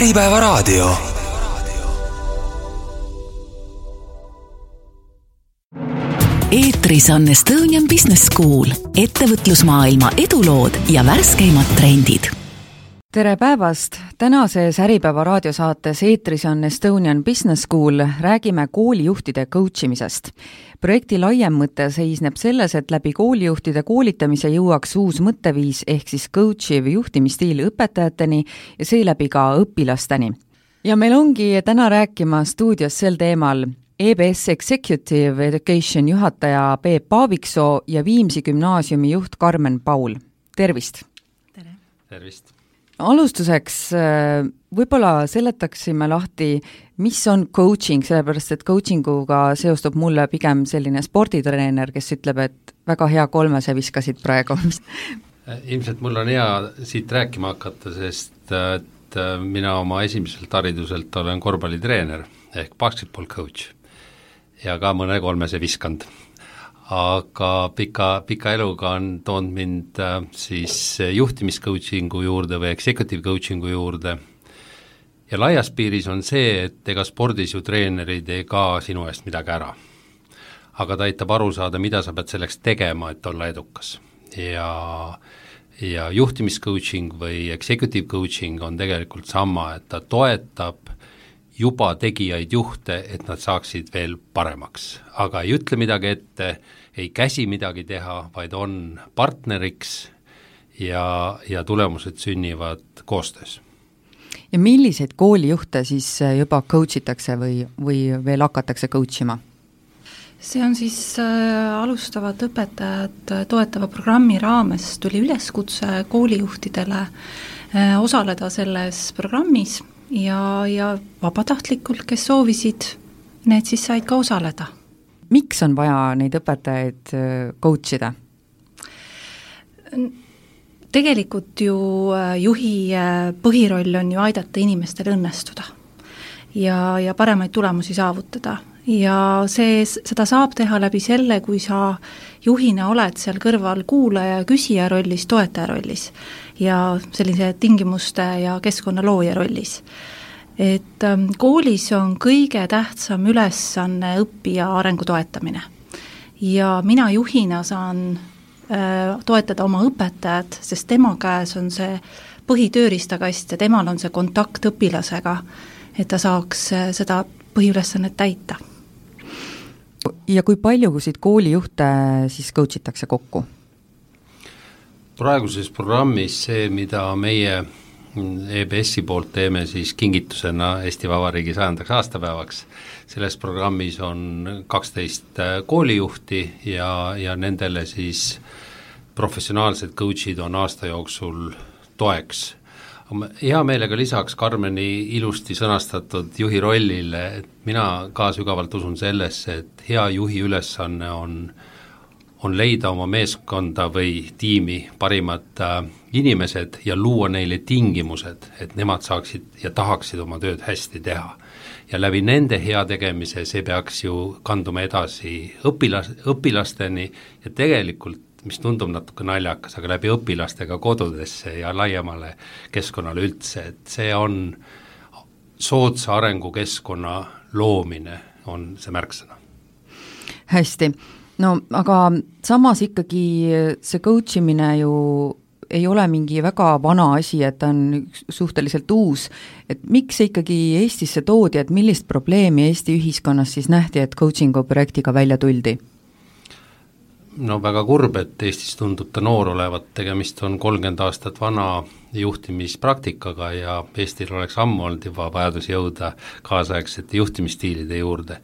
Äripäevaraadio. eetris on Estonian Business School, ettevõtlusmaailma edulood ja värskeimad trendid tere päevast! tänases Äripäeva raadiosaates eetris on Estonian Business School, räägime koolijuhtide coach imisest. projekti laiem mõte seisneb selles, et läbi koolijuhtide koolitamise jõuaks uus mõtteviis ehk siis coach iv juhtimisstiil õpetajateni ja seeläbi ka õpilasteni. ja meil ongi täna rääkima stuudios sel teemal EBS Executive Education juhataja Peep Paaviksoo ja Viimsi gümnaasiumi juht Karmen Paul, tervist! tere! tervist! Alustuseks äh, võib-olla seletaksime lahti, mis on coaching, sellepärast et coaching uga seostub mulle pigem selline sporditreener, kes ütleb, et väga hea kolmese viskasid praegu. Ilmselt mul on hea siit rääkima hakata, sest et äh, mina oma esimeselt hariduselt olen korvpallitreener ehk basketball coach ja ka mõne kolmese viskanud aga pika, pika eluga on toonud mind äh, siis juhtimiscoaching'u juurde või executive coaching'u juurde ja laias piiris on see, et ega spordis ju treener ei ka sinu eest midagi ära. aga ta aitab aru saada, mida sa pead selleks tegema, et olla edukas. ja ja juhtimiscoaching või executive coaching on tegelikult sama, et ta toetab juba tegijaid juhte, et nad saaksid veel paremaks, aga ei ütle midagi ette, ei käsi midagi teha, vaid on partneriks ja, ja tulemused sünnivad koostöös. ja milliseid koolijuhte siis juba coach itakse või, või veel hakatakse coach ima? see on siis äh, alustavad õpetajad toetava programmi raames tuli üleskutse koolijuhtidele äh, osaleda selles programmis ja, ja vabatahtlikult, kes soovisid, need siis said ka osaleda miks on vaja neid õpetajaid äh, coach ida? tegelikult ju äh, juhi äh, põhiroll on ju aidata inimestel õnnestuda ja, ja paremaid tulemusi saavutada ja see, seda saab teha läbi selle, kui sa juhina oled seal kõrval kuulaja ja küsija rollis, toetaja rollis ja sellise tingimuste ja keskkonna looja rollis et ähm, koolis on kõige tähtsam ülesanne õppija arengu toetamine. ja mina juhina saan äh, toetada oma õpetajat, sest tema käes on see põhitööriistakast ja temal on see kontakt õpilasega, et ta saaks äh, seda põhiülesannet täita. ja kui palju siit koolijuhte siis coach itakse kokku? praeguses programmis see, mida meie EBS-i poolt teeme siis kingitusena Eesti Vabariigi sajandaks aastapäevaks. selles programmis on kaksteist äh, koolijuhti ja, ja nendele siis professionaalsed coach'id on aasta jooksul toeks. hea meelega lisaks Karmeni ilusti sõnastatud juhi rollile, et mina ka sügavalt usun sellesse, et hea juhi ülesanne on on leida oma meeskonda või tiimi parimad äh, inimesed ja luua neile tingimused, et nemad saaksid ja tahaksid oma tööd hästi teha. ja läbi nende hea tegemise, see peaks ju kanduma edasi õpilas, õpilasteni ja tegelikult mis tundub natuke naljakas, aga läbi õpilaste ka kodudesse ja laiemale keskkonnale üldse, et see on soodsa arengukeskkonna loomine, on see märksõna. hästi no aga samas ikkagi see coach imine ju ei ole mingi väga vana asi, et ta on suhteliselt uus, et miks see ikkagi Eestisse toodi, et millist probleemi Eesti ühiskonnas siis nähti, et coaching'u projektiga välja tuldi? no väga kurb, et Eestis tundub ta noor olevat, tegemist on kolmkümmend aastat vana juhtimispraktikaga ja Eestil oleks ammu olnud juba vajadus jõuda kaasaegsete juhtimisstiilide juurde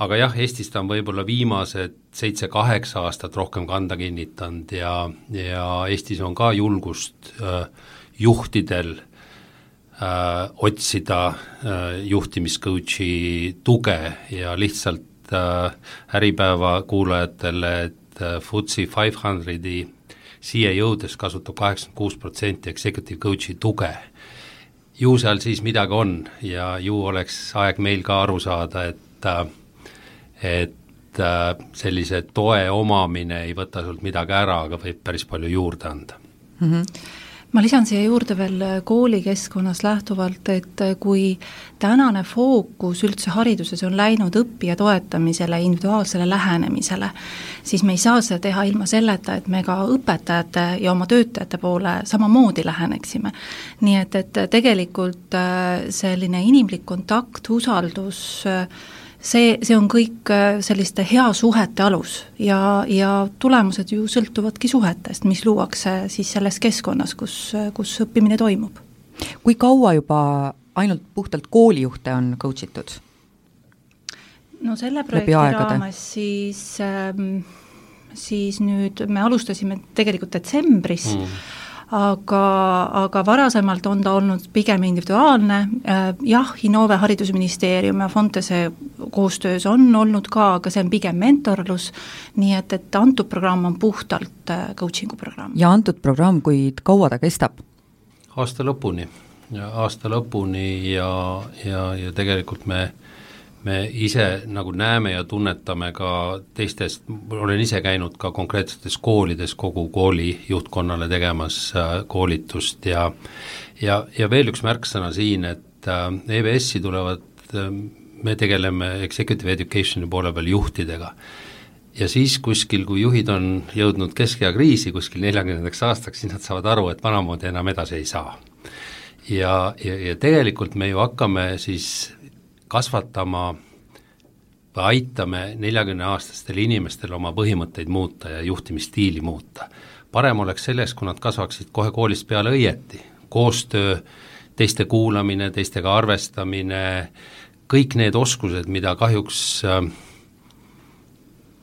aga jah, Eestis ta on võib-olla viimased seitse-kaheksa aastat rohkem kanda kinnitanud ja, ja Eestis on ka julgust äh, juhtidel äh, otsida äh, juhtimiscoach'i tuge ja lihtsalt äh, Äripäeva kuulajatele, et äh, FTSE five hundred'i siia jõudes kasutab kaheksakümmend kuus protsenti executive coach'i tuge. Ju seal siis midagi on ja ju oleks aeg meil ka aru saada, et äh, et äh, sellise toe omamine ei võta sult midagi ära, aga võib päris palju juurde anda mm. -hmm ma lisan siia juurde veel koolikeskkonnast lähtuvalt, et kui tänane fookus üldse hariduses on läinud õppija toetamisele, individuaalsele lähenemisele, siis me ei saa seda teha ilma selleta, et me ka õpetajate ja oma töötajate poole samamoodi läheneksime. nii et, et tegelikult äh, selline inimlik kontakt, usaldus äh, see, see on kõik äh, selliste hea suhete alus ja, ja tulemused ju sõltuvadki suhetest, mis luuakse siis selles keskkonnas, kus, kus õppimine toimub. kui kaua juba ainult puhtalt koolijuhte on coach itud? no selle projekti raames siis ähm, siis nüüd me alustasime tegelikult detsembris mm aga, aga varasemalt on ta olnud pigem individuaalne, äh, jah, Innove Haridusministeerium ja Fontese koostöös on olnud ka, aga see on pigem mentorlus, nii et, et antud programm on puhtalt äh, coaching'u programm. ja antud programm, kui kaua ta kestab? aasta lõpuni, aasta lõpuni ja, ja, ja tegelikult me me ise nagu näeme ja tunnetame ka teistest, olen ise käinud ka konkreetsetes koolides kogu kooli juhtkonnale tegemas äh, koolitust ja ja, ja veel üks märksõna siin, et äh, EBS-i tulevad, äh, me tegeleme executive education'i poole peal juhtidega ja siis kuskil, kui juhid on jõudnud keskea kriisi kuskil neljakümnendaks aastaks, siis nad saavad aru, et vanamoodi enam edasi ei saa. ja, ja, ja tegelikult me ju hakkame siis kasvatama või aitame neljakümneaastastel inimestel oma põhimõtteid muuta ja juhtimisstiili muuta. parem oleks selles, kui nad kasvaksid kohe koolist peale õieti, koostöö, teiste kuulamine, teistega arvestamine, kõik need oskused, mida kahjuks äh,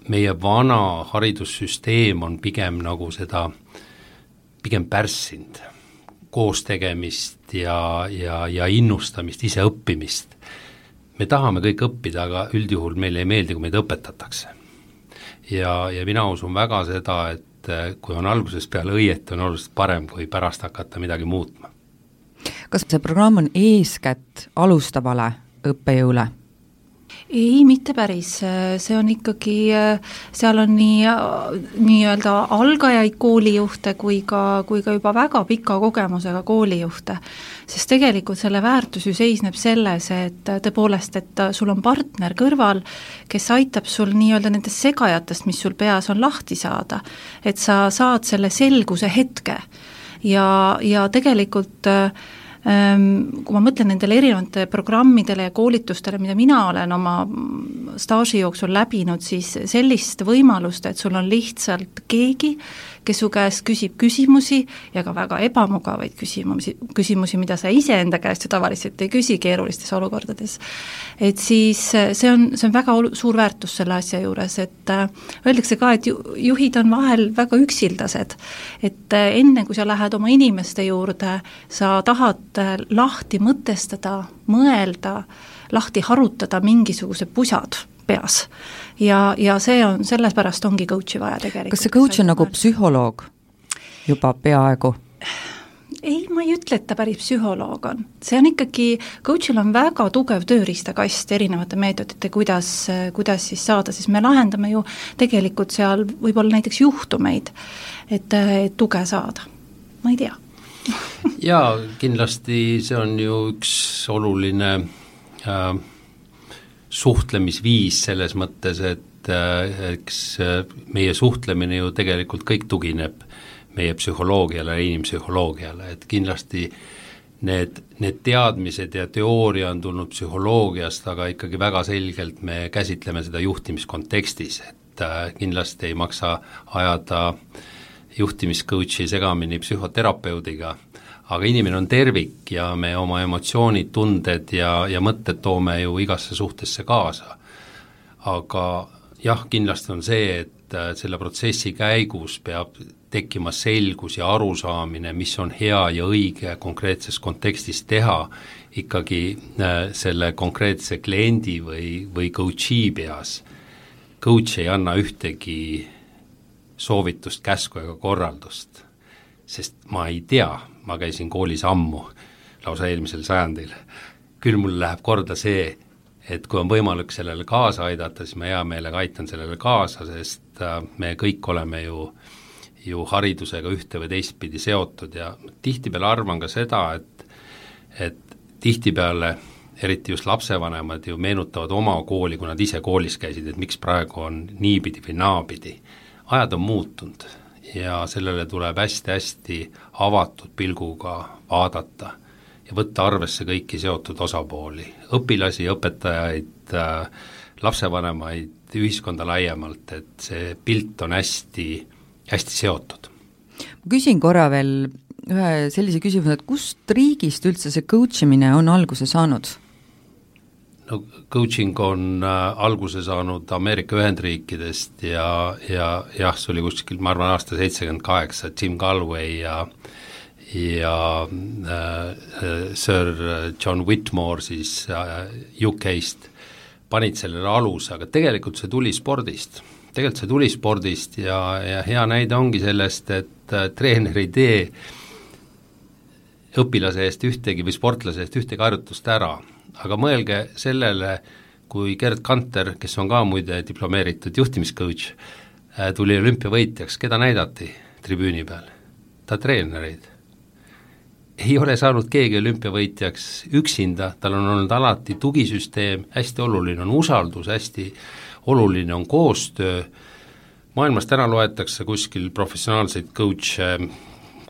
meie vana haridussüsteem on pigem nagu seda, pigem pärssinud, koostegemist ja, ja, ja innustamist, iseõppimist me tahame kõik õppida, aga üldjuhul meile ei meeldi, kui meid õpetatakse. ja, ja mina usun väga seda, et eh, kui on algusest peale õieti, on oluliselt parem, kui pärast hakata midagi muutma. kas see programm on eeskätt alustavale õppejõule? Ei, mitte päris, see on ikkagi, seal on nii, nii-öelda algajaid koolijuhte kui ka, kui ka juba väga pika kogemusega koolijuhte. sest tegelikult selle väärtus ju seisneb selles, et tõepoolest, et sul on partner kõrval, kes aitab sul nii-öelda nendest segajatest, mis sul peas on, lahti saada. et sa saad selle selguse hetke ja, ja tegelikult äh, kui ma mõtlen nendele erinevate programmidele ja koolitustele, mida mina olen oma staaži jooksul läbinud, siis sellist võimalust, et sul on lihtsalt keegi, kes su käest küsib küsimusi ja ka väga ebamugavaid küsimusi, küsimusi, mida sa iseenda käest ju tavaliselt ei küsi keerulistes olukordades. et siis see on, see on väga olu-, suur väärtus selle asja juures, et äh, öeldakse ka, et ju-, juhid on vahel väga üksildased. et äh, enne, kui sa lähed oma inimeste juurde, sa tahad lahti mõtestada, mõelda, lahti harutada mingisugused pusad peas. Ja, ja see on, sellepärast ongi coach'i vaja tegelikult. kas see coach on nagu psühholoog juba peaaegu? ei, ma ei ütle, et ta päris psühholoog on, see on ikkagi, coach'il on väga tugev tööriistakast erinevate meetodite, kuidas, kuidas siis saada, siis me lahendame ju tegelikult seal võib-olla näiteks juhtumeid, et, et tuge saada, ma ei tea. Jaa, kindlasti see on ju üks oluline äh, suhtlemisviis selles mõttes, et äh, eks äh, meie suhtlemine ju tegelikult kõik tugineb meie psühholoogiale ja inimpsühholoogiale, et kindlasti need, need teadmised ja teooria on tulnud psühholoogiast, aga ikkagi väga selgelt me käsitleme seda juhtimiskontekstis, et äh, kindlasti ei maksa ajada juhtimiscoach'i segamini psühhoterapeudiga aga inimene on tervik ja me oma emotsioonid, tunded ja, ja mõtted toome ju igasse suhtesse kaasa. aga jah, kindlasti on see, et äh, selle protsessi käigus peab tekkima selgus ja arusaamine, mis on hea ja õige konkreetses kontekstis teha, ikkagi äh, selle konkreetse kliendi või, või coach'i peas. Coach ei anna ühtegi soovitust, käsku ega korraldust, sest ma ei tea, ma käisin koolis ammu, lausa eelmisel sajandil, küll mul läheb korda see, et kui on võimalik sellele kaasa aidata, siis ma hea meelega aitan sellele kaasa, sest äh, me kõik oleme ju ju haridusega ühte või teistpidi seotud ja tihtipeale arvan ka seda, et et tihtipeale eriti just lapsevanemad ju meenutavad oma kooli, kui nad ise koolis käisid, et miks praegu on niipidi või naapidi. ajad on muutunud ja sellele tuleb hästi-hästi avatud pilguga vaadata ja võtta arvesse kõiki seotud osapooli, õpilasi, õpetajaid äh,, lapsevanemaid, ühiskonda laiemalt, et see pilt on hästi, hästi seotud. ma küsin korra veel ühe sellise küsimuse, et kust riigist üldse see coach imine on alguse saanud? No coaching on äh, alguse saanud Ameerika Ühendriikidest ja, ja jah, see oli kuskil, ma arvan, aasta seitsekümmend kaheksa, Jim Galway ja ja äh, Sir John Whitmore siis äh, UK-st panid sellele aluse, aga tegelikult see tuli spordist. tegelikult see tuli spordist ja, ja hea näide ongi sellest, et äh, treener ei tee õpilase eest ühtegi või sportlase eest ühtegi harjutust ära, aga mõelge sellele, kui Gerd Kanter, kes on ka muide diplomeeritud juhtimiscoach, äh, tuli olümpiavõitjaks, keda näidati tribüüni peal? ta treenereid. ei ole saanud keegi olümpiavõitjaks üksinda, tal on olnud alati tugisüsteem, hästi oluline on usaldus, hästi oluline on koostöö, maailmas täna loetakse kuskil professionaalseid coach'e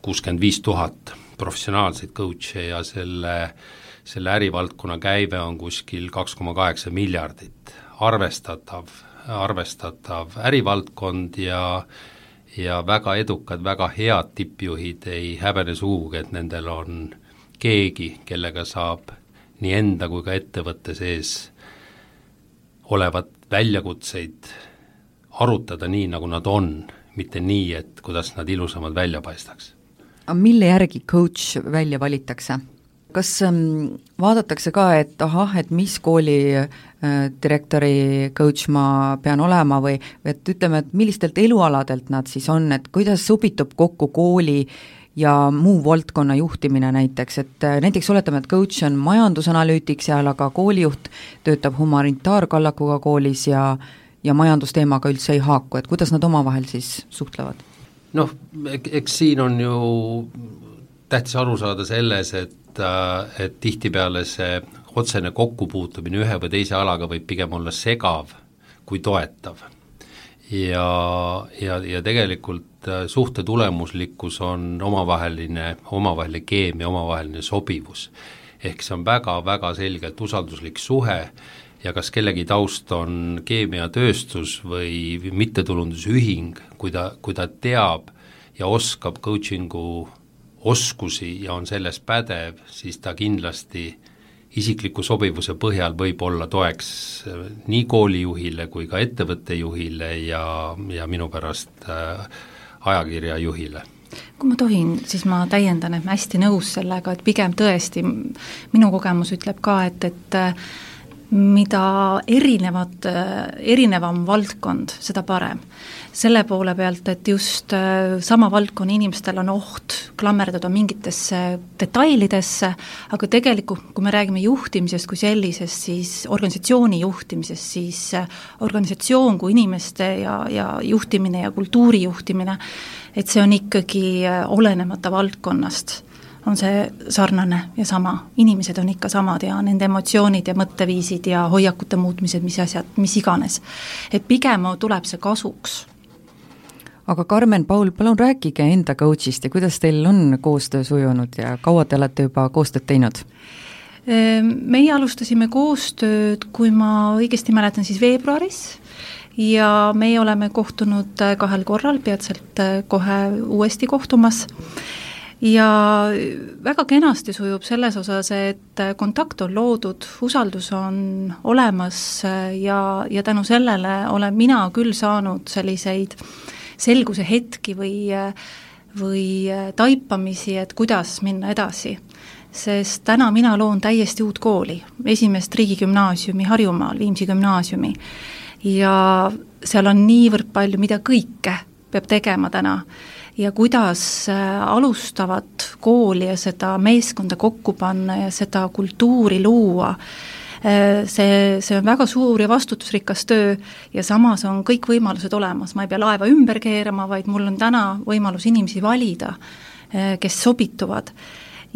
kuuskümmend viis tuhat professionaalseid coach'e ja selle, selle ärivaldkonna käive on kuskil kaks koma kaheksa miljardit, arvestatav, arvestatav ärivaldkond ja ja väga edukad, väga head tippjuhid ei häbene sugugi, et nendel on keegi, kellega saab nii enda kui ka ettevõtte sees olevat väljakutseid arutada nii, nagu nad on, mitte nii, et kuidas nad ilusamad välja paistaks aga mille järgi coach välja valitakse? kas ähm, vaadatakse ka, et ahah, et mis kooli äh, direktori coach ma pean olema või et ütleme, et millistelt elualadelt nad siis on, et kuidas sobitub kokku kooli ja muu valdkonna juhtimine näiteks, et äh, näiteks oletame, et coach on majandusanalüütik seal, aga koolijuht töötab humanitaarkallakuga koolis ja ja majandusteemaga üldse ei haaku, et kuidas nad omavahel siis suhtlevad? Noh, eks siin on ju tähtis aru saada selles, et, äh, et tihtipeale see otsene kokkupuutumine ühe või teise alaga võib pigem olla segav kui toetav. ja, ja, ja tegelikult äh, suhte tulemuslikkus on omavaheline, omavaheline keemia, omavaheline sobivus. ehk see on väga-väga selgelt usalduslik suhe ja kas kellegi taust on keemiatööstus või mittetulundusühing, kui ta, kui ta teab ja oskab coaching'u oskusi ja on selles pädev, siis ta kindlasti isikliku sobivuse põhjal võib olla toeks nii koolijuhile kui ka ettevõtte juhile ja, ja minu pärast äh, ajakirja juhile. Kui ma tohin, siis ma täiendan, et ma hästi nõus sellega, et pigem tõesti minu kogemus ütleb ka, et, et mida erinevad, erinevam valdkond, seda parem. selle poole pealt, et just äh, sama valdkonna inimestel on oht klammerduda mingitesse detailidesse, aga tegelikult, kui me räägime juhtimisest kui sellisest, siis organisatsiooni juhtimisest, siis äh, organisatsioon kui inimeste ja, ja juhtimine ja kultuuri juhtimine, et see on ikkagi äh, olenemata valdkonnast on see sarnane ja sama, inimesed on ikka samad ja nende emotsioonid ja mõtteviisid ja hoiakute muutmised, mis asjad, mis iganes. et pigem tuleb see kasuks. aga Karmen, Paul, palun rääkige enda coach'ist ja kuidas teil on koostöö sujunud ja kaua te olete juba koostööd teinud? Ehm, meie alustasime koostööd, kui ma õigesti mäletan, siis veebruaris ja meie oleme kohtunud kahel korral, peatselt kohe uuesti kohtumas ja väga kenasti sujub selles osas, et kontakt on loodud, usaldus on olemas ja, ja tänu sellele olen mina küll saanud selliseid selguse hetki või, või taipamisi, et kuidas minna edasi. sest täna mina loon täiesti uut kooli, esimest riigigümnaasiumi Harjumaal, Viimsi gümnaasiumi, ja seal on niivõrd palju, mida kõike peab tegema täna ja kuidas äh, alustavat kooli ja seda meeskonda kokku panna ja seda kultuuri luua, see, see on väga suur ja vastutusrikas töö ja samas on kõik võimalused olemas, ma ei pea laeva ümber keerama, vaid mul on täna võimalus inimesi valida, kes sobituvad.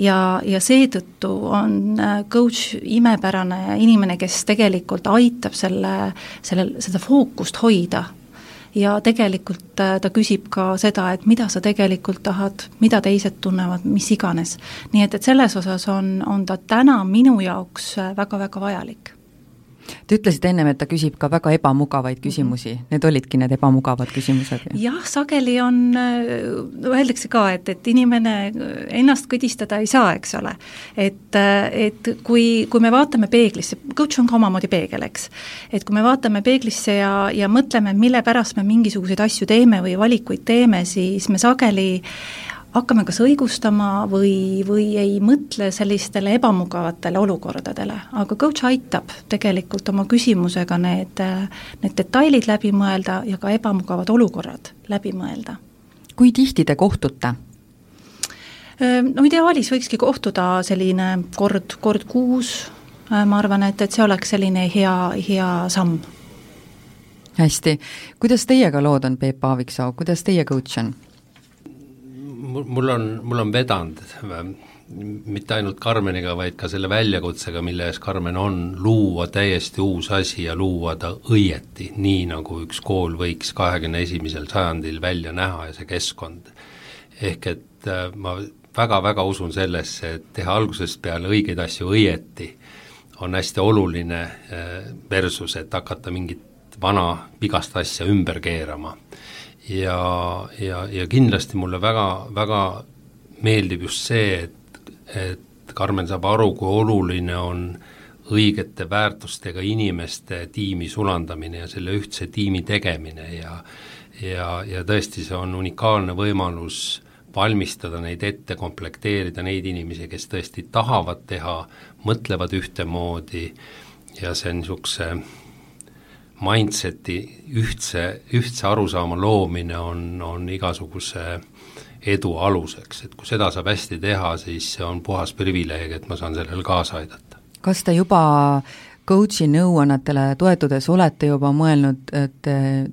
Ja, ja seetõttu on coach imepärane inimene, kes tegelikult aitab selle, sellel, seda fookust hoida ja tegelikult äh, ta küsib ka seda, et mida sa tegelikult tahad, mida teised tunnevad, mis iganes. nii et, et selles osas on, on ta täna minu jaoks väga-väga äh, vajalik Te ütlesite ennem, et ta küsib ka väga ebamugavaid mhm. küsimusi, need olidki need ebamugavad küsimused? jah, sageli on, öeldakse ka, et, et inimene ennast kõdistada ei saa, eks ole. et, et kui, kui me vaatame peeglisse, coach on ka omamoodi peegel, eks. et kui me vaatame peeglisse ja, ja mõtleme, mille pärast me mingisuguseid asju teeme või valikuid teeme, siis me sageli hakkame kas õigustama või, või ei mõtle sellistele ebamugavatele olukordadele, aga coach aitab tegelikult oma küsimusega need, need detailid läbi mõelda ja ka ebamugavad olukorrad läbi mõelda. kui tihti te kohtute? No ideaalis võikski kohtuda selline kord, kord kuus, ma arvan, et, et see oleks selline hea, hea samm. hästi, kuidas teiega lood on, Peep Aaviksoo, kuidas teie coach on? Mul on, mul on vedanud mitte ainult Karmeniga, vaid ka selle väljakutsega, mille ees Karmen on, luua täiesti uus asi ja luua ta õieti, nii nagu üks kool võiks kahekümne esimesel sajandil välja näha ja see keskkond. ehk et äh, ma väga-väga usun sellesse, et teha algusest peale õigeid asju õieti on hästi oluline äh, versus, et hakata mingit vana vigast asja ümber keerama ja, ja, ja kindlasti mulle väga, väga meeldib just see, et, et Karmen saab aru, kui oluline on õigete väärtustega inimeste tiimi sulandamine ja selle ühtse tiimi tegemine ja ja, ja tõesti, see on unikaalne võimalus valmistada neid ette, komplekteerida neid inimesi, kes tõesti tahavad teha, mõtlevad ühtemoodi ja see niisuguse mindseti ühtse, ühtse arusaama loomine on, on igasuguse edu aluseks, et kui seda saab hästi teha, siis see on puhas privileeg, et ma saan sellele kaasa aidata. kas te juba coach'i nõuannetele toetudes olete juba mõelnud, et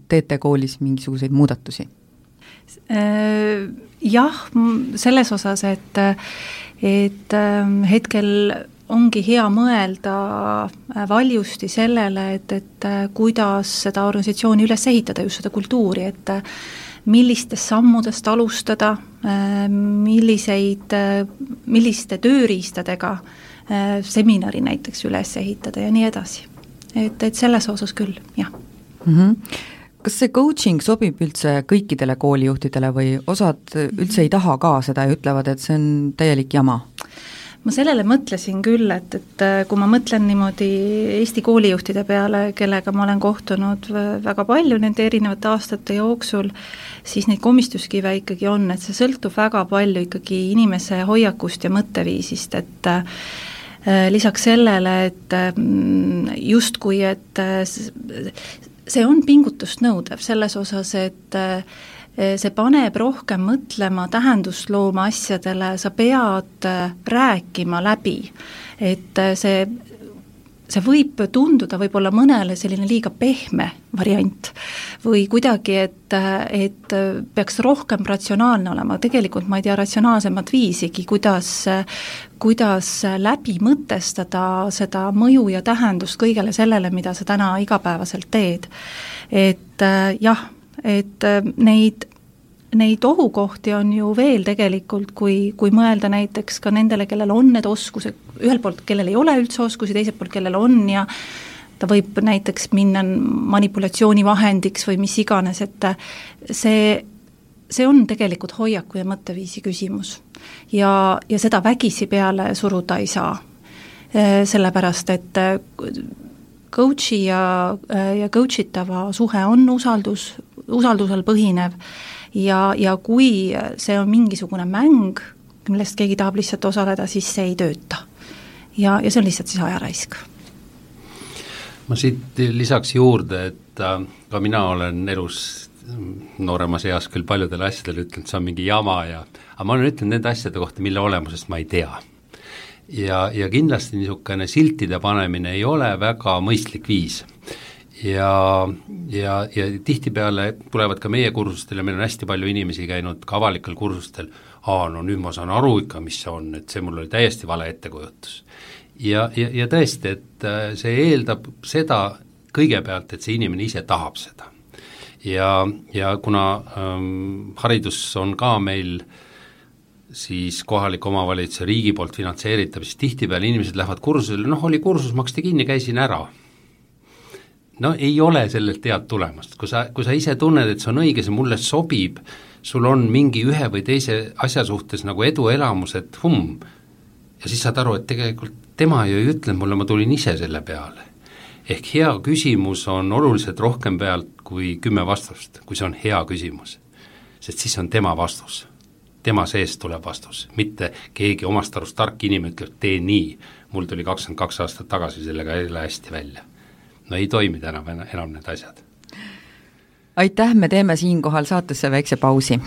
teete koolis mingisuguseid muudatusi? Äh, jah, selles osas, et et ähm, hetkel ongi hea mõelda äh, valjusti sellele, et, et äh, kuidas seda organisatsiooni üles ehitada, just seda kultuuri, et äh, millistest sammudest alustada, milliseid, milliste tööriistadega seminari näiteks üles ehitada ja nii edasi. et, et selles osas küll, jah mm. -hmm kas see coaching sobib üldse kõikidele koolijuhtidele või osad üldse ei taha ka seda ja ütlevad, et see on täielik jama? Ma sellele mõtlesin küll, et, et äh, kui ma mõtlen niimoodi Eesti koolijuhtide peale, kellega ma olen kohtunud väga palju nende erinevate aastate jooksul, siis neid komistuskive ikkagi on, et see sõltub väga palju ikkagi inimese hoiakust ja mõtteviisist, et äh, lisaks sellele, et mm, justkui, et äh, see on pingutust nõudev selles osas, et see paneb rohkem mõtlema, tähendust looma asjadele, sa pead eh, rääkima läbi, et eh, see see võib tunduda võib-olla mõnele selline liiga pehme variant või kuidagi, et, et peaks rohkem ratsionaalne olema, tegelikult ma ei tea ratsionaalsemat viisigi, kuidas kuidas läbi mõtestada seda mõju ja tähendust kõigele sellele, mida sa täna igapäevaselt teed. et jah et äh, neid neid ohukohti on ju veel tegelikult, kui, kui mõelda näiteks ka nendele, kellel on need oskused, ühelt poolt, kellel ei ole üldse oskusi, teiselt poolt, kellel on ja ta võib näiteks minna manipulatsioonivahendiks või mis iganes, et see, see on tegelikult hoiaku ja mõtteviisi küsimus. ja, ja seda vägisi peale suruda ei saa. Äh, sellepärast, et coach'i ja, ja coach itava suhe on usaldus, usaldusel põhinev ja, ja kui see on mingisugune mäng, millest keegi tahab lihtsalt osaleda, siis see ei tööta. ja, ja see on lihtsalt siis ajaraisk. ma siit lisaks juurde, et äh, ka mina olen elus nooremas eas küll paljudele asjadele ütlenud, see on mingi jama ja aga ma olen ütelnud nende asjade kohta, mille olemusest ma ei tea ja, ja kindlasti niisugune siltide panemine ei ole väga mõistlik viis. Ja, ja, ja tihtipeale tulevad ka meie kursustele, meil on hästi palju inimesi käinud ka avalikel kursustel, aa, no nüüd ma saan aru ikka, mis see on, et see mul oli täiesti vale ettekujutus. ja, ja, ja tõesti, et äh, see eeldab seda kõigepealt, et see inimene ise tahab seda. ja, ja kuna ähm, haridus on ka meil äh, siis kohalik omavalitsus ja riigi poolt finantseeritav, siis tihtipeale inimesed lähevad kursusele, noh, oli kursus, maksti kinni, käisin ära. No ei ole sellelt head tulemust, kui sa, kui sa ise tunned, et see on õige, see mulle sobib, sul on mingi ühe või teise asja suhtes nagu eduelamus, et humm, ja siis saad aru, et tegelikult tema ju ei ütlenud mulle, ma tulin ise selle peale. ehk hea küsimus on oluliselt rohkem pealt kui kümme vastust, kui see on hea küsimus. sest siis on tema vastus tema seest tuleb vastus, mitte keegi omast arust tark inimene ütleb, tee nii, mul tuli kakskümmend kaks aastat tagasi sellega jälle hästi välja. No ei toimi täna enam need asjad. aitäh, me teeme siinkohal saatesse väikse pausi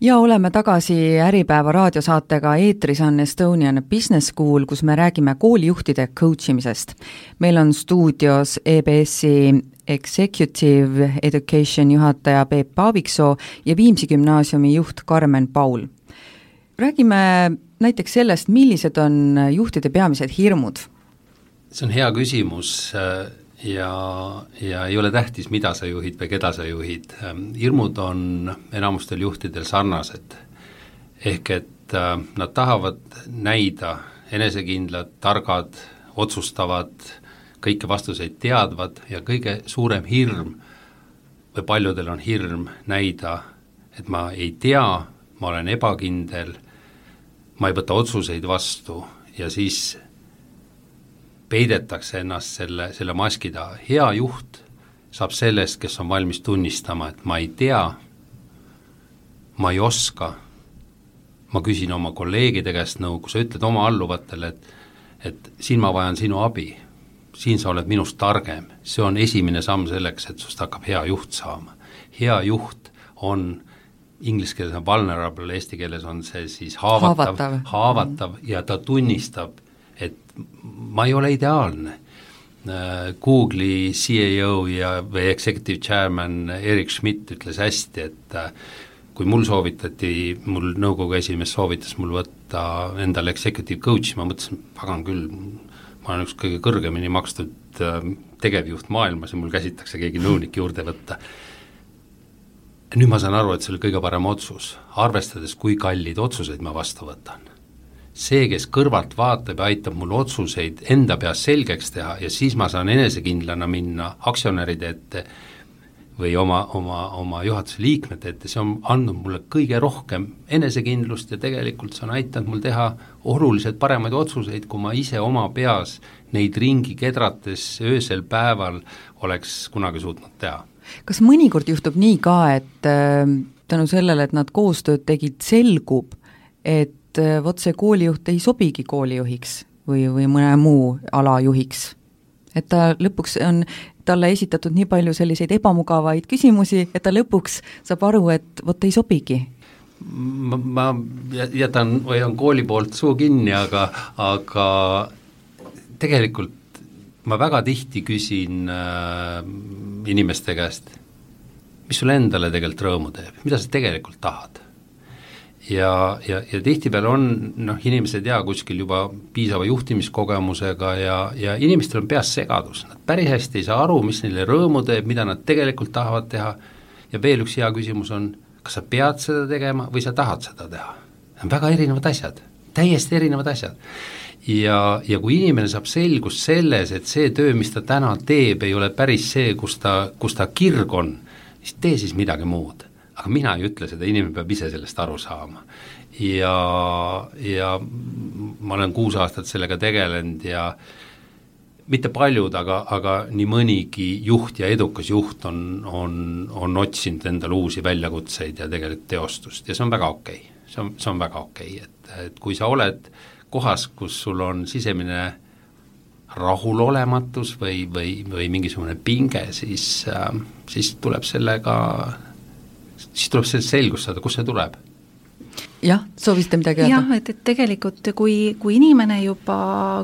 ja oleme tagasi Äripäeva raadiosaatega, eetris on Estonian Business School, kus me räägime koolijuhtide coach imisest. meil on stuudios EBS-i Executive Education juhataja Peep Paaviksoo ja Viimsi gümnaasiumi juht Karmen Paul. räägime näiteks sellest, millised on juhtide peamised hirmud? See on hea küsimus äh, ja, ja ei ole tähtis, mida sa juhid või keda sa juhid, ähm, hirmud on enamustel juhtidel sarnased. ehk et äh, nad tahavad näida enesekindlad, targad, otsustavad, kõiki vastuseid teadvad ja kõige suurem hirm või paljudel on hirm näida, et ma ei tea, ma olen ebakindel, ma ei võta otsuseid vastu ja siis peidetakse ennast selle, selle maski taha, hea juht saab sellest, kes on valmis tunnistama, et ma ei tea, ma ei oska, ma küsin oma kolleegide käest nõu, kui sa ütled oma alluvatele, et et siin ma vajan sinu abi, siin sa oled minust targem, see on esimene samm selleks, et sust hakkab hea juht saama. hea juht on inglise keeles on vulnerable, eesti keeles on see siis haavatav, haavatav, haavatav ja ta tunnistab ma ei ole ideaalne. Google'i CEO ja, või executive chairman Erik Schmidt ütles hästi, et äh, kui mul soovitati, mul nõukogu esimees soovitas mul võtta endale executive coach'i, ma mõtlesin, pagan küll, ma olen üks kõige kõrgemini makstud äh, tegevjuht maailmas ja mul käsitakse keegi nõunik juurde võtta. nüüd ma saan aru, et see oli kõige parem otsus, arvestades, kui kalleid otsuseid ma vastu võtan see, kes kõrvalt vaatab ja aitab mul otsuseid enda peas selgeks teha ja siis ma saan enesekindlana minna aktsionäride ette või oma, oma, oma juhatuse liikmete ette, see on andnud mulle kõige rohkem enesekindlust ja tegelikult see on aidanud mul teha oluliselt paremaid otsuseid, kui ma ise oma peas neid ringi kedrates öösel päeval oleks kunagi suutnud teha. kas mõnikord juhtub nii ka, et äh, tänu sellele, et nad koostööd tegid, selgub, et et äh, vot see koolijuht ei sobigi koolijuhiks või, või mõne muu ala juhiks. et ta lõpuks on talle esitatud nii palju selliseid ebamugavaid küsimusi, et ta lõpuks saab aru, et vot ei sobigi. Ma, ma jätan, hoian kooli poolt suu kinni, aga, aga tegelikult ma väga tihti küsin äh, inimeste käest, mis sulle endale tegelikult rõõmu teeb, mida sa tegelikult tahad ja, ja, ja tihtipeale on noh, inimesed jaa, kuskil juba piisava juhtimiskogemusega ja, ja inimestel on peas segadus, nad päris hästi ei saa aru, mis neile rõõmu teeb, mida nad tegelikult tahavad teha ja veel üks hea küsimus on, kas sa pead seda tegema või sa tahad seda teha. Need on väga erinevad asjad, täiesti erinevad asjad. ja, ja kui inimene saab selgust selles, et see töö, mis ta täna teeb, ei ole päris see, kus ta, kus ta kirg on, siis tee siis midagi muud aga mina ei ütle seda, inimene peab ise sellest aru saama. ja, ja ma olen kuus aastat sellega tegelenud ja mitte paljud, aga, aga nii mõnigi juht ja edukas juht on, on, on otsinud endale uusi väljakutseid ja tegelikult teostust ja see on väga okei okay., see on, see on väga okei okay., et, et kui sa oled kohas, kus sul on sisemine rahulolematus või, või, või mingisugune pinge, siis äh,, siis tuleb sellega siis tuleb sellest selgust saada, kust see tuleb. jah, soovisite midagi öelda? jah, et, et tegelikult kui, kui inimene juba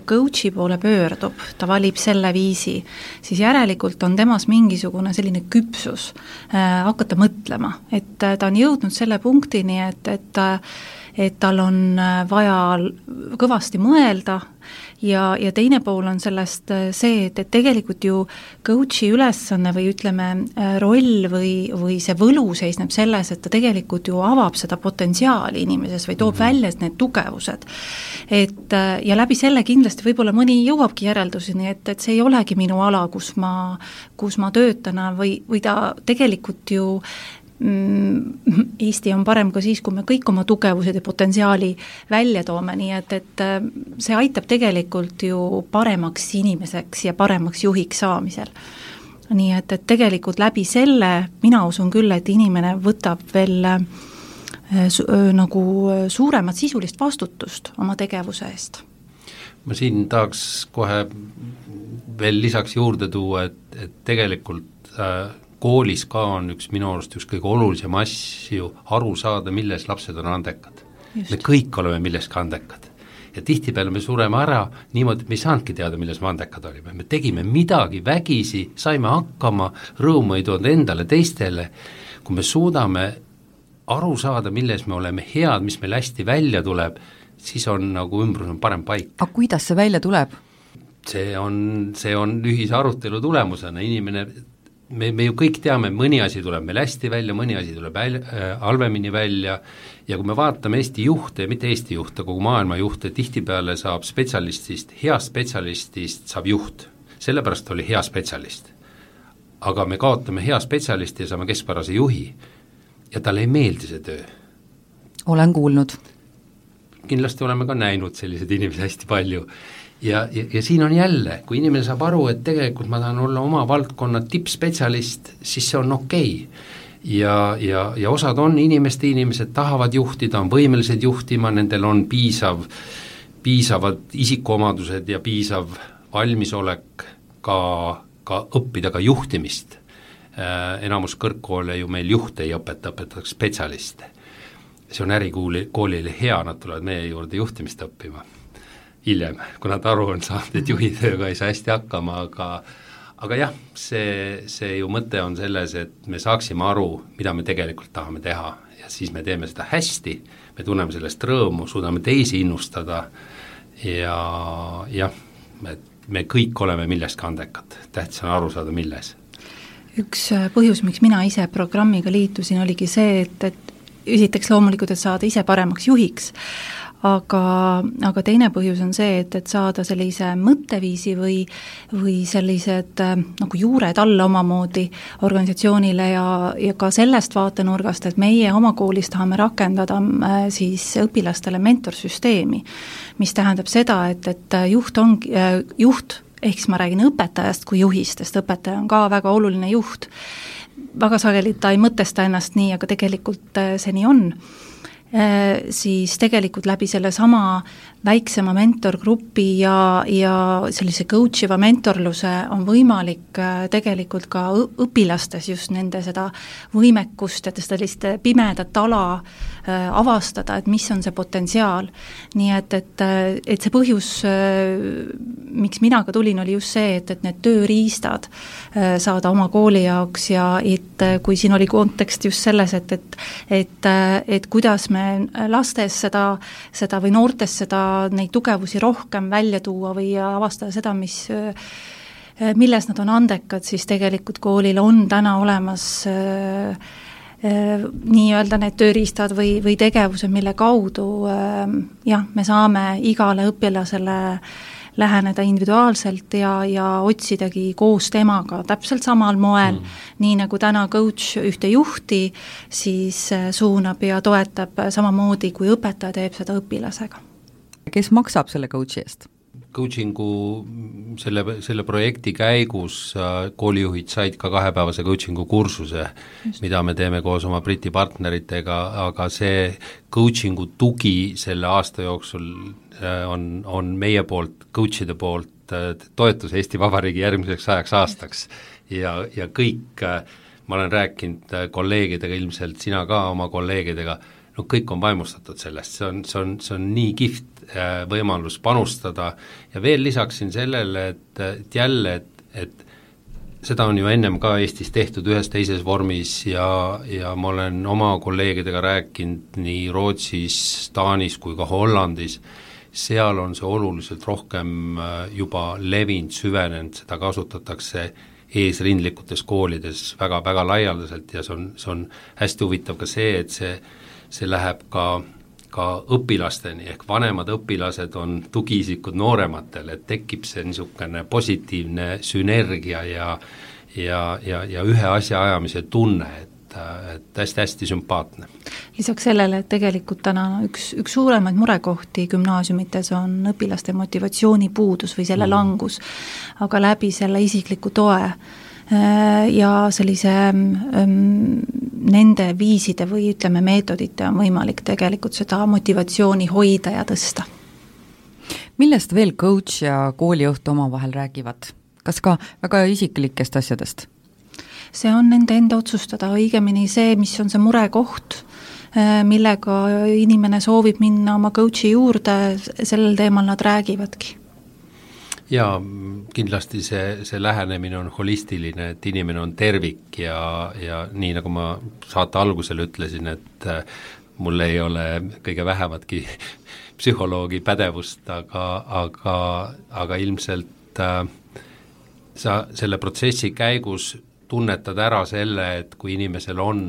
coach'i poole pöördub, ta valib selle viisi, siis järelikult on temas mingisugune selline küpsus äh, hakata mõtlema, et äh, ta on jõudnud selle punktini, et, et äh, et tal on äh, vaja kõvasti mõelda ja, ja teine pool on sellest äh, see, et, et tegelikult ju coach'i ülesanne või ütleme, äh, roll või, või see võlu seisneb selles, et ta tegelikult ju avab seda potentsiaali inimeses või toob mm -hmm. välja need tugevused. et ja läbi selle kindlasti võib-olla mõni jõuabki järelduseni, et, et see ei olegi minu ala, kus ma, kus ma töötan või, või ta tegelikult ju Eesti on parem ka siis, kui me kõik oma tugevused ja potentsiaali välja toome, nii et, et äh, see aitab tegelikult ju paremaks inimeseks ja paremaks juhiks saamisel. nii et, et tegelikult läbi selle mina usun küll, et inimene võtab veel äh, su, äh, nagu suuremat sisulist vastutust oma tegevuse eest. ma siin tahaks kohe veel lisaks juurde tuua, et, et tegelikult äh, koolis ka on üks minu arust üks kõige olulisem asju aru saada, milles lapsed on andekad. me kõik oleme milleski andekad. ja tihtipeale me sureme ära niimoodi, et me ei saanudki teada, milles me andekad olime, me tegime midagi vägisi, saime hakkama, rõõmu ei toonud endale, teistele, kui me suudame aru saada, milles me oleme head, mis meil hästi välja tuleb, siis on nagu ümbrus on parem paik. aga kuidas see välja tuleb? see on, see on ühise arutelu tulemusena, inimene me, me ju kõik teame, mõni asi tuleb meil hästi välja, mõni asi tuleb väl- äh,, halvemini välja ja kui me vaatame Eesti juhte, mitte Eesti juhte, kogu maailma juhte, tihtipeale saab spetsialistist, heast spetsialistist saab juht. sellepärast oli hea spetsialist. aga me kaotame hea spetsialisti ja saame keskpärase juhi ja talle ei meeldi see töö. olen kuulnud. kindlasti oleme ka näinud selliseid inimesi hästi palju ja, ja, ja siin on jälle, kui inimene saab aru, et tegelikult ma tahan olla oma valdkonna tippspetsialist, siis see on okei okay. ja, ja, ja osad on inimeste inimesed, tahavad juhtida, on võimelised juhtima, nendel on piisav, piisavad isikuomadused ja piisav valmisolek ka, ka õppida ka juhtimist äh,. enamus kõrgkoole ju meil juhte ei õpeta, õpetatakse spetsialiste. see on ärikooli, koolile hea, nad tulevad meie juurde juhtimist õppima hiljem, kui nad aru on saanud, et juhitööga ei saa hästi hakkama, aga aga jah, see, see ju mõte on selles, et me saaksime aru, mida me tegelikult tahame teha. Ja siis me teeme seda hästi, me tunneme sellest rõõmu, suudame teisi innustada. Ja jah, et me kõik oleme milleski andekad, tähtis on aru saada, milles. üks äh, põhjus, miks mina ise programmiga liitusin, oligi see, et, et esiteks loomulikult, et saada ise paremaks juhiks, aga, aga teine põhjus on see, et, et saada sellise mõtteviisi või, või sellised äh, nagu juured alla omamoodi organisatsioonile ja, ja ka sellest vaatenurgast, et meie oma koolis tahame rakendada äh, siis õpilastele mentorsüsteemi, mis tähendab seda, et, et juht ongi, äh, juht ehk siis ma räägin õpetajast kui juhist, sest õpetaja on ka väga oluline juht, väga sageli ta ei mõtesta ennast nii, aga tegelikult see nii on. Äh, siis tegelikult läbi sellesama väiksema mentorgrupi ja, ja sellise coach iva mentorluse on võimalik äh, tegelikult ka õpilastes just nende seda võimekust ja sellist pimedat ala äh, avastada, et mis on see potentsiaal. nii et, et, et see põhjus, miks mina ka tulin, oli just see, et, et need tööriistad saada oma kooli jaoks ja et kui siin oli kontekst just selles, et, et et, et kuidas me lastes seda, seda või noortes seda, neid tugevusi rohkem välja tuua või avastada seda, mis milles nad on andekad, siis tegelikult koolil on täna olemas äh, äh, nii-öelda need tööriistad või, või tegevused, mille kaudu äh, jah, me saame igale õpilasele äh, läheneda individuaalselt ja, ja otsidagi koos temaga täpselt samal moel mm., nii nagu täna coach ühte juhti, siis äh, suunab ja toetab samamoodi, kui õpetaja teeb seda õpilasega. kes maksab selle coach'i eest? Coaching'u selle, selle projekti käigus äh, koolijuhid said ka kahepäevase coaching'u kursuse, mida me teeme koos oma Briti partneritega, aga see coaching'u tugi selle aasta jooksul äh, on, on meie poolt, coach'ide poolt äh, toetus Eesti Vabariigi järgmiseks sajaks aastaks. ja, ja kõik, ma olen rääkinud kolleegidega, ilmselt sina ka oma kolleegidega, no kõik on vaimustatud sellest, see on, see on, see on nii kihvt võimalus panustada. Ja veel lisaksin sellele, et, et jälle, et, et seda on ju ennem ka Eestis tehtud ühes teises vormis ja, ja ma olen oma kolleegidega rääkinud nii Rootsis, Taanis kui ka Hollandis, seal on see oluliselt rohkem äh, juba levinud, süvenenud, seda kasutatakse eesrindlikutes koolides väga, väga laialdaselt ja see on, see on hästi huvitav ka see, et see see läheb ka ka õpilasteni, ehk vanemad õpilased on tugiisikud noorematele, et tekib see niisugune positiivne sünergia ja ja, ja, ja ühe asja ajamise tunne, et, et hästi-hästi sümpaatne. lisaks sellele, et tegelikult täna üks, üks suuremaid murekohti gümnaasiumites on õpilaste motivatsiooni puudus või selle mm. langus, aga läbi selle isikliku toe Äh, ja sellise ähm, nende viiside või ütleme, meetodite on võimalik tegelikult seda motivatsiooni hoida ja tõsta. millest veel coach ja koolijuht omavahel räägivad? kas ka väga isiklikest asjadest? see on nende enda otsustada, õigemini see, mis on see murekoht, äh, millega inimene soovib minna oma coach'i juurde, sellel teemal nad räägivadki jaa, kindlasti see, see lähenemine on holistiline, et inimene on tervik ja, ja nii, nagu ma saate algusel ütlesin, et äh, mul ei ole kõige vähematki psühholoogi pädevust, aga, aga, aga ilmselt äh, sa selle protsessi käigus tunnetad ära selle, et kui inimesel on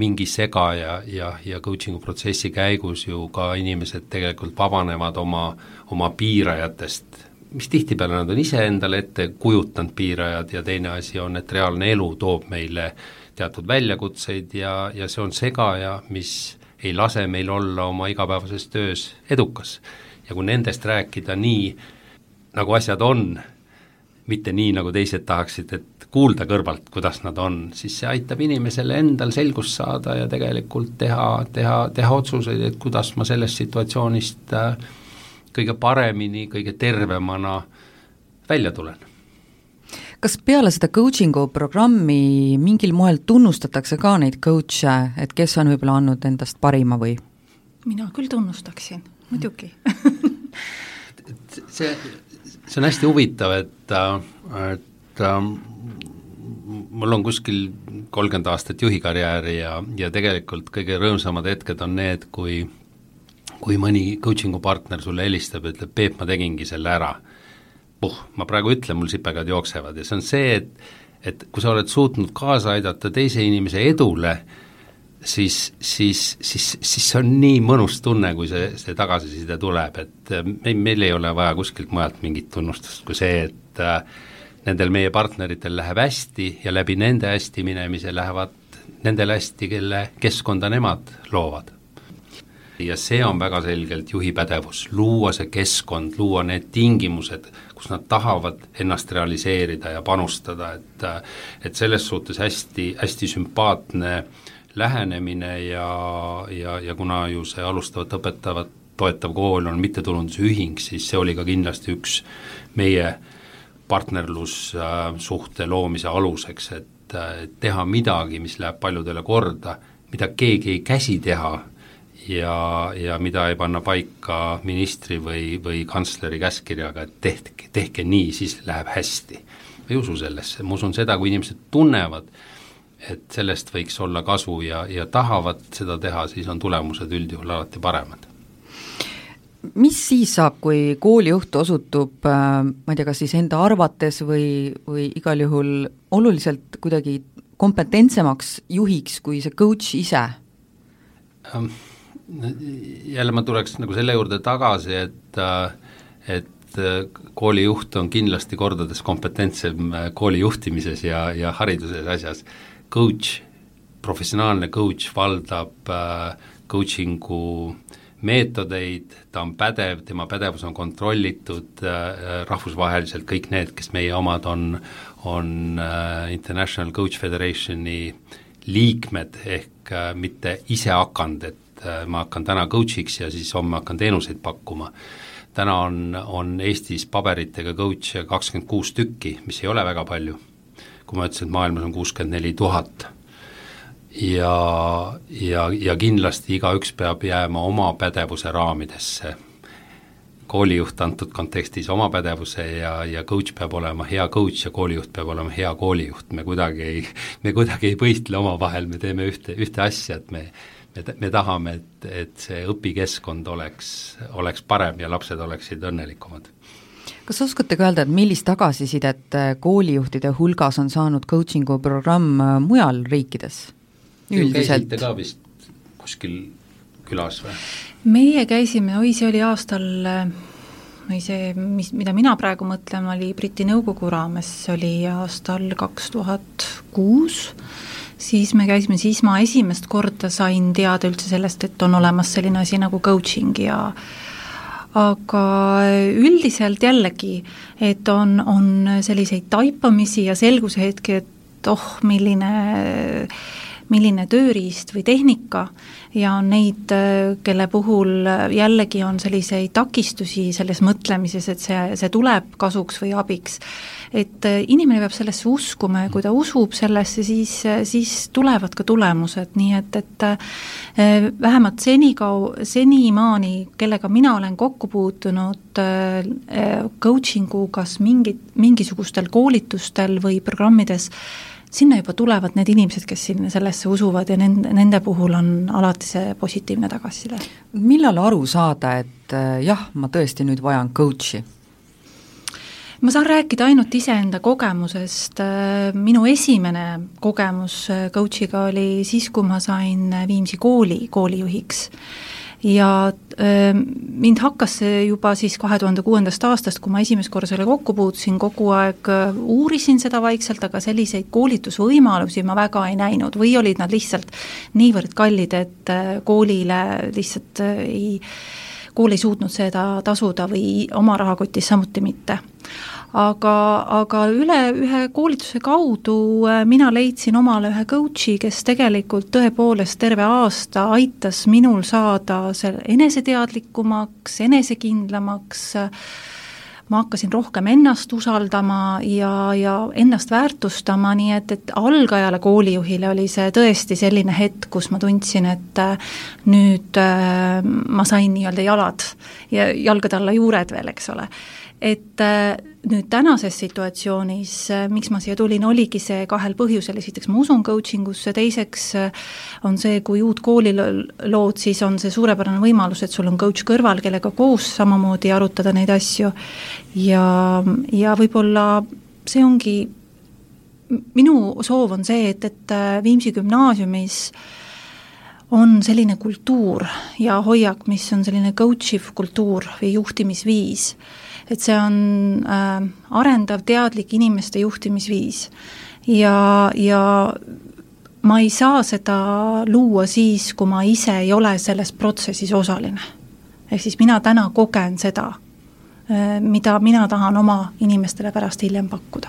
mingi sega ja, ja, ja coaching'u protsessi käigus ju ka inimesed tegelikult vabanevad oma, oma piirajatest mis tihtipeale nad on iseendale ette kujutanud, piirajad, ja teine asi on, et reaalne elu toob meile teatud väljakutseid ja, ja see on segaja, mis ei lase meil olla oma igapäevases töös edukas. ja kui nendest rääkida nii, nagu asjad on, mitte nii, nagu teised tahaksid, et kuulda kõrvalt, kuidas nad on, siis see aitab inimesele endal selgust saada ja tegelikult teha, teha, teha otsuseid, et kuidas ma sellest situatsioonist äh, kõige paremini, kõige tervemana välja tulen. kas peale seda coaching'u programmi mingil moel tunnustatakse ka neid coach'e, et kes on võib-olla andnud endast parima või? mina küll tunnustaksin, muidugi see, see on hästi huvitav, et, et mul on kuskil kolmkümmend aastat juhikarjääri ja, ja tegelikult kõige rõõmsamad hetked on need, kui kui mõni coaching'u partner sulle helistab ja ütleb, Peep, ma tegingi selle ära, puh, ma praegu ütlen, mul sipelgad jooksevad ja see on see, et et kui sa oled suutnud kaasa aidata teise inimese edule, siis, siis, siis, siis see on nii mõnus tunne, kui see, see tagasiside tuleb, et äh, meil, meil ei ole vaja kuskilt mujalt mingit tunnustust kui see, et äh, nendel meie partneritel läheb hästi ja läbi nende hästi minemise lähevad nendel hästi, kelle keskkonda nemad loovad ja see on väga selgelt juhi pädevus, luua see keskkond, luua need tingimused, kus nad tahavad ennast realiseerida ja panustada, et et selles suhtes hästi, hästi sümpaatne lähenemine ja, ja, ja kuna ju see alustavat õpetavat toetav kool on mittetulundusühing, siis see oli ka kindlasti üks meie partnerlussuhte loomise aluseks, et teha midagi, mis läheb paljudele korda, mida keegi ei käsi teha, ja, ja mida ei panna paika ministri või, või kantsleri käskkirjaga, et tehke, tehke nii, siis läheb hästi. ma ei usu sellesse, ma usun seda, kui inimesed tunnevad, et sellest võiks olla kasu ja, ja tahavad seda teha, siis on tulemused üldjuhul alati paremad mis siis saab, kui koolijuht osutub äh, ma ei tea, kas siis enda arvates või, või igal juhul oluliselt kuidagi kompetentsemaks juhiks kui see coach ise um,? Jälle ma tuleks nagu selle juurde tagasi, et et koolijuht on kindlasti kordades kompetentsem kooli juhtimises ja, ja hariduses asjas. Coach, professionaalne coach valdab äh, coaching'u meetodeid, ta on pädev, tema pädevus on kontrollitud äh, rahvusvaheliselt, kõik need, kes meie omad on, on äh, International Coach Federationi liikmed, ehk äh, mitte ise hakanud, et et äh, ma hakkan täna coach'iks ja siis homme hakkan teenuseid pakkuma. täna on, on Eestis paberitega coach'e kakskümmend kuus tükki, mis ei ole väga palju. kui ma ütlesin, et maailmas on kuuskümmend neli tuhat. ja, ja, ja kindlasti igaüks peab jääma oma pädevuse raamidesse koolijuht antud kontekstis oma pädevuse ja, ja coach peab olema hea coach ja koolijuht peab olema hea koolijuht, me kuidagi ei, me kuidagi ei võistle omavahel, me teeme ühte, ühte asja, et me me, me tahame, et, et see õpikeskkond oleks, oleks parem ja lapsed oleksid õnnelikumad kas oskate ka öelda, et millist tagasisidet koolijuhtide hulgas on saanud coaching'u programm mujal riikides üldiselt? käisite ka vist kuskil külas või? meie käisime, oi, see oli aastal või see, mis, mida mina praegu mõtlen, oli Briti Nõukogu raames, see oli aastal kaks tuhat kuus, siis me käisime, siis ma esimest korda sain teada üldse sellest, et on olemas selline asi nagu coaching ja aga üldiselt jällegi, et on, on selliseid taipamisi ja selguse hetki, et oh, milline milline tööriist või tehnika ja on neid, kelle puhul jällegi on selliseid takistusi selles mõtlemises, et see, see tuleb kasuks või abiks. et inimene peab sellesse uskuma ja kui ta usub sellesse, siis, siis tulevad ka tulemused, nii et, et eh, vähemalt senikau-, senimaani, kellega mina olen kokku puutunud eh, coaching'u kas mingit, mingisugustel koolitustel või programmides, sinna juba tulevad need inimesed, kes sinna sellesse usuvad ja nende, nende puhul on alati see positiivne tagasiside. millal aru saada, et äh, jah, ma tõesti nüüd vajan coach'i? ma saan rääkida ainult iseenda kogemusest, äh, minu esimene kogemus äh, coach'iga oli siis, kui ma sain Viimsi kooli koolijuhiks ja äh, mind hakkas see juba siis kahe tuhande kuuendast aastast, kui ma esimest korda selle kokku puutusin, kogu aeg äh, uurisin seda vaikselt, aga selliseid koolitusvõimalusi ma väga ei näinud. Või olid nad lihtsalt niivõrd kallid, et äh, koolile lihtsalt äh, ei, kool ei suutnud seda tasuda või oma rahakotis samuti mitte aga, aga üle ühe koolituse kaudu äh, mina leidsin omale ühe coach'i, kes tegelikult tõepoolest terve aasta aitas minul saada seal eneseteadlikumaks, enesekindlamaks, ma hakkasin rohkem ennast usaldama ja, ja ennast väärtustama, nii et, et algajale koolijuhile oli see tõesti selline hetk, kus ma tundsin, et äh, nüüd äh, ma sain nii-öelda jalad ja jalgade alla juured veel, eks ole et äh, nüüd tänases situatsioonis, äh, miks ma siia tulin, oligi see kahel põhjusel, esiteks ma usun coaching usse, teiseks äh, on see, kui uut kooli lood, siis on see suurepärane võimalus, et sul on coach kõrval, kellega koos samamoodi arutada neid asju. Ja, ja võib-olla see ongi, minu soov on see, et, et Viimsi gümnaasiumis on selline kultuur ja hoiak, mis on selline coach iv kultuur või juhtimisviis et see on äh, arendav, teadlik inimeste juhtimisviis. ja, ja ma ei saa seda luua siis, kui ma ise ei ole selles protsessis osaline. ehk siis mina täna kogen seda, äh, mida mina tahan oma inimestele pärast hiljem pakkuda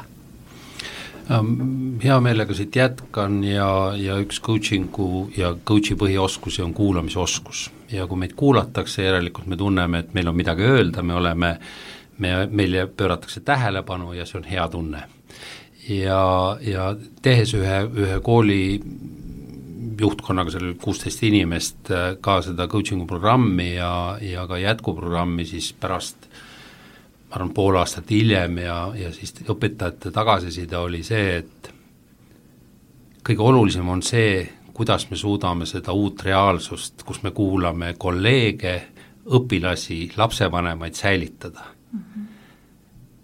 ähm, hea meelega siit jätkan ja, ja üks coaching'u ja coach'i põhioskusi on kuulamisoskus. ja kui meid kuulatakse, järelikult me tunneme, et meil on midagi öelda, me oleme äh, me, meile pööratakse tähelepanu ja see on hea tunne. ja, ja tehes ühe, ühe kooli juhtkonnaga, seal kuusteist inimest, äh, ka seda coaching'u programmi ja, ja ka jätkuprogrammi, siis pärast ma arvan, pool aastat hiljem ja, ja siis õpetajate tagasiside oli see, et kõige olulisem on see, kuidas me suudame seda uut reaalsust, kus me kuulame kolleege, õpilasi, lapsevanemaid säilitada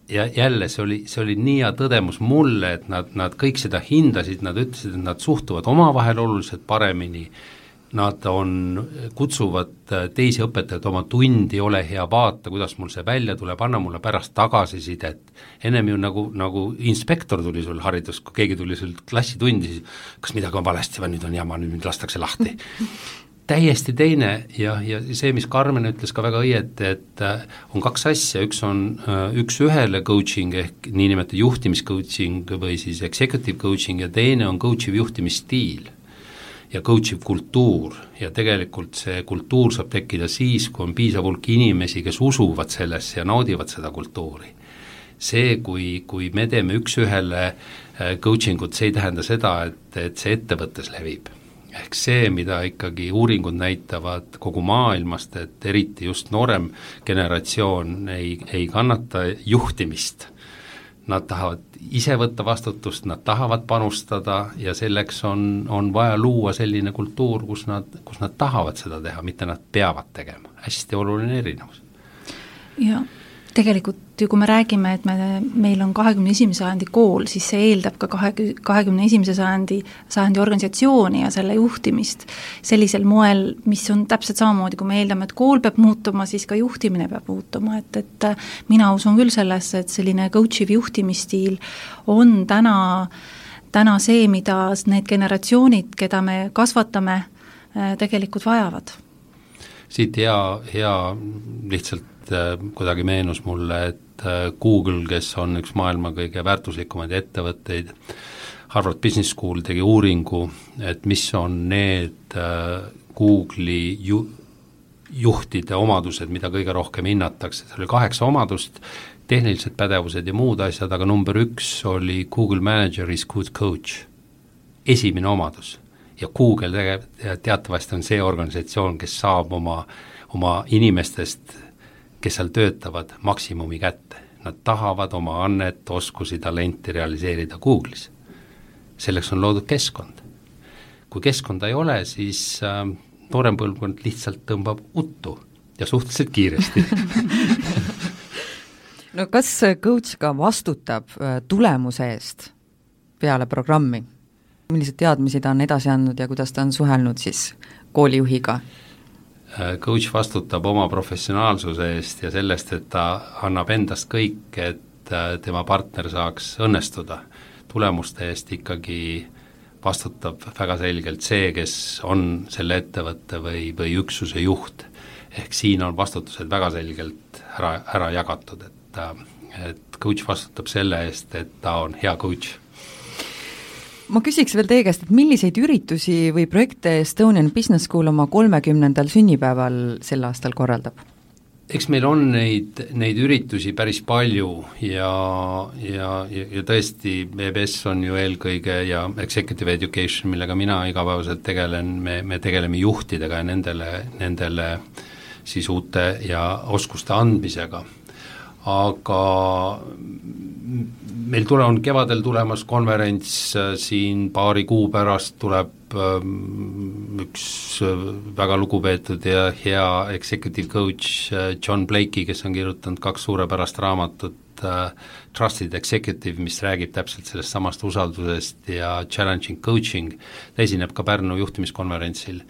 ja jälle see oli, see oli nii hea tõdemus mulle, et nad, nad kõik seda hindasid, nad ütlesid, et nad suhtuvad omavahel oluliselt paremini, nad on, kutsuvad teisi õpetajaid oma tundi, ole hea, vaata, kuidas mul see välja tuleb, anna mulle pärast tagasisidet. ennem ju nagu, nagu inspektor tuli sul haridus, kui keegi tuli sul klassitundi, siis kas midagi on valesti või nüüd on jama, nüüd mind lastakse lahti täiesti teine ja, ja see, mis Karmen ütles ka väga õieti, et äh, on kaks asja, üks on äh, üks-ühele coaching ehk niinimetatud juhtimiscoaching või siis executive coaching ja teine on coach iv juhtimisstiil ja coach iv kultuur. Ja tegelikult see kultuur saab tekkida siis, kui on piisav hulk inimesi, kes usuvad sellesse ja naudivad seda kultuuri. see, kui, kui me teeme üks-ühele äh, coaching ut, see ei tähenda seda, et, et see ettevõttes levib ehk see, mida ikkagi uuringud näitavad kogu maailmast, et eriti just noorem generatsioon ei, ei kannata juhtimist, nad tahavad ise võtta vastutust, nad tahavad panustada ja selleks on, on vaja luua selline kultuur, kus nad, kus nad tahavad seda teha, mitte nad peavad tegema, hästi oluline erinevus. jah tegelikult ju kui me räägime, et me, meil on kahekümne esimese sajandi kool, siis see eeldab ka kahe, kahekümne esimese sajandi, sajandi organisatsiooni ja selle juhtimist sellisel moel, mis on täpselt samamoodi, kui me eeldame, et kool peab muutuma, siis ka juhtimine peab muutuma, et, et mina usun küll sellesse, et selline coach iv juhtimisstiil on täna, täna see, mida need generatsioonid, keda me kasvatame, tegelikult vajavad. Siit hea, hea lihtsalt Äh, kuidagi meenus mulle, et äh, Google, kes on üks maailma kõige väärtuslikumaid ettevõtteid, Harvard Business School tegi uuringu, et mis on need äh, Google'i ju-, juhtide omadused, mida kõige rohkem hinnatakse, seal oli kaheksa omadust, tehnilised pädevused ja muud asjad, aga number üks oli Google manager is good coach, esimene omadus. ja Google tege-, teatavasti on see organisatsioon, kes saab oma, oma inimestest kes seal töötavad, maksimumi kätte. Nad tahavad oma annet, oskusi, talenti realiseerida Google'is. selleks on loodud keskkond. kui keskkonda ei ole, siis äh, noorem põlvkond lihtsalt tõmbab uttu ja suhteliselt kiiresti no kas coach ka vastutab äh, tulemuse eest peale programmi? milliseid teadmisi ta on edasi andnud ja kuidas ta on suhelnud siis koolijuhiga? Äh, coach vastutab oma professionaalsuse eest ja sellest, et ta annab endast kõik, et äh, tema partner saaks õnnestuda. tulemuste eest ikkagi vastutab väga selgelt see, kes on selle ettevõtte või, või üksuse juht. ehk siin on vastutused väga selgelt ära, ära jagatud, et, äh, et coach vastutab selle eest, et ta on hea coach ma küsiks veel teie käest, et milliseid üritusi või projekte Estonian Business School oma kolmekümnendal sünnipäeval sel aastal korraldab? eks meil on neid, neid üritusi päris palju ja, ja, ja, tõesti, EBS on ju eelkõige ja executive education, millega mina igapäevaselt tegelen, me, me tegeleme juhtidega ja nendele, nendele siis uute ja oskuste andmisega aga meil tule, on kevadel tulemas konverents, äh, siin paari kuu pärast tuleb ähm, üks äh, väga lugupeetud ja hea executive coach äh, John Blakey, kes on kirjutanud kaks suurepärast raamatut, Trusted Executive, mis räägib täpselt sellest samast usaldusest ja challenging coaching, ta esineb ka Pärnu juhtimiskonverentsil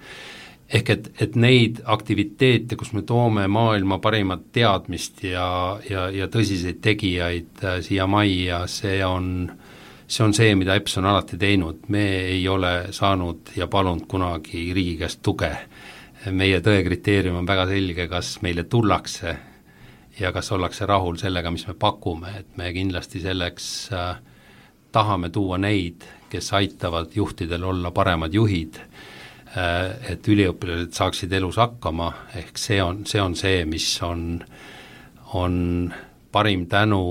ehk et, et neid aktiviteete, kus me toome maailma parimat teadmist ja, ja, ja tõsiseid tegijaid äh, siia majja, see on, see on see, mida EPS on alati teinud, me ei ole saanud ja palunud kunagi riigi käest tuge. meie tõe kriteerium on väga selge, kas meile tullakse ja kas ollakse rahul sellega, mis me pakume, et me kindlasti selleks äh, tahame tuua neid, kes aitavad juhtidel olla paremad juhid et üliõpilased saaksid elus hakkama, ehk see on, see on see, mis on, on parim tänu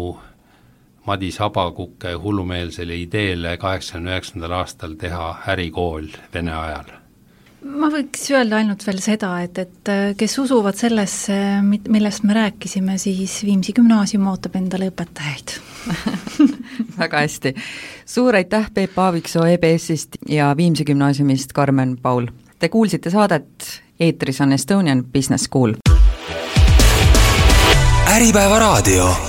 Madis Habakuke hullumeelsele ideele kaheksakümne üheksandal aastal teha ärikool Vene ajal ma võiks öelda ainult veel seda, et, et äh, kes usuvad sellesse, millest me rääkisime, siis Viimsi gümnaasium ootab endale õpetajaid väga hästi. suur aitäh, Peep Aaviksoo EBS-ist ja Viimsi gümnaasiumist Karmen Paul. Te kuulsite saadet, eetris on Estonian Business School. äripäeva raadio